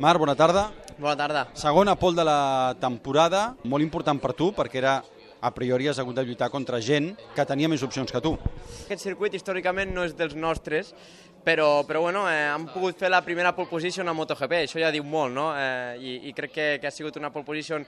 Marc, bona tarda. Bona tarda. Segona pol de la temporada, molt important per tu, perquè era a priori has hagut de lluitar contra gent que tenia més opcions que tu. Aquest circuit històricament no és dels nostres, però, però bueno, eh, han pogut fer la primera pole position a MotoGP, això ja diu molt, no? Eh, i, I crec que, que ha sigut una pole position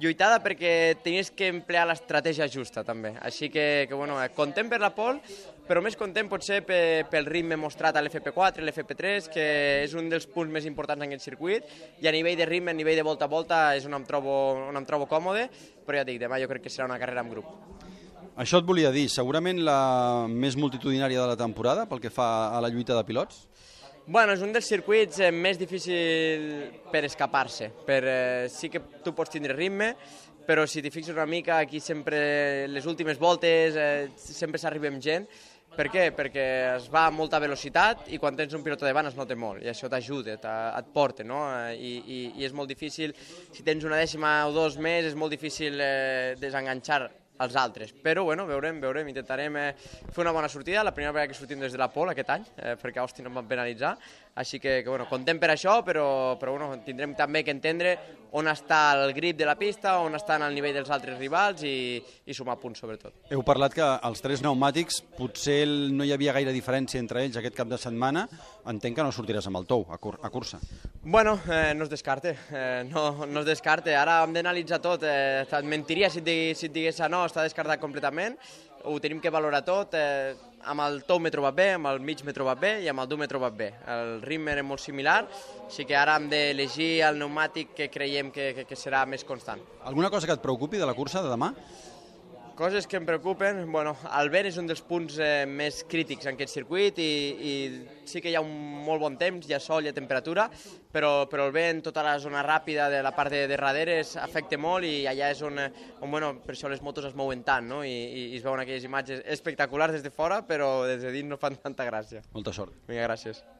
lluitada perquè tenies que emplear l'estratègia justa també. Així que, que bueno, eh, content per la pole, però més content potser pel ritme mostrat a l'FP4 i l'FP3, que és un dels punts més importants en aquest circuit, i a nivell de ritme, a nivell de volta a volta, és on em trobo, on em trobo còmode, però ja dic, demà jo crec que serà una carrera en grup. Això et volia dir, segurament la més multitudinària de la temporada pel que fa a la lluita de pilots? Bueno, és un dels circuits eh, més difícil per escapar-se. Per, eh, sí que tu pots tindre ritme, però si t'hi fixes una mica, aquí sempre, les últimes voltes, eh, sempre s'arriba amb gent. Per què? Perquè es va a molta velocitat i quan tens un pilot davant es nota molt i això t'ajuda, et porta, no? I, i, I és molt difícil, si tens una dècima o dos més, és molt difícil eh, desenganxar als altres. Però, bueno, veurem, veurem, intentarem eh, fer una bona sortida, la primera vegada que sortim des de la Pol aquest any, eh, perquè a Austin em van penalitzar, així que, que bueno, contem per això, però, però bueno, tindrem també que entendre on està el grip de la pista, on estan al nivell dels altres rivals i, i sumar punts, sobretot. Heu parlat que els tres pneumàtics potser no hi havia gaire diferència entre ells aquest cap de setmana. Entenc que no sortiràs amb el tou a, cur a cursa. Bueno, eh, no es descarte, eh, no, no es descarte. Ara hem d'analitzar tot. Eh, et mentiria si et, digués, si et digués ah, està descartat completament. Ho tenim que valorar tot. Eh, amb el tou m'he trobat bé, amb el mig m'he trobat bé i amb el dur m'he trobat bé. El ritme era molt similar, així que ara hem d'elegir el pneumàtic que creiem que, que, que serà més constant. Alguna cosa que et preocupi de la cursa de demà? Coses que em preocupen, bueno, el vent és un dels punts eh, més crítics en aquest circuit i, i sí que hi ha un molt bon temps, hi ha sol, hi ha temperatura, però, però el vent, tota la zona ràpida de la part de, de darrere es afecta molt i allà és on, on bueno, per això les motos es mouen tant no? I, i, i es veuen aquelles imatges espectaculars des de fora, però des de dins no fan tanta gràcia. Molta sort. Vinga, gràcies.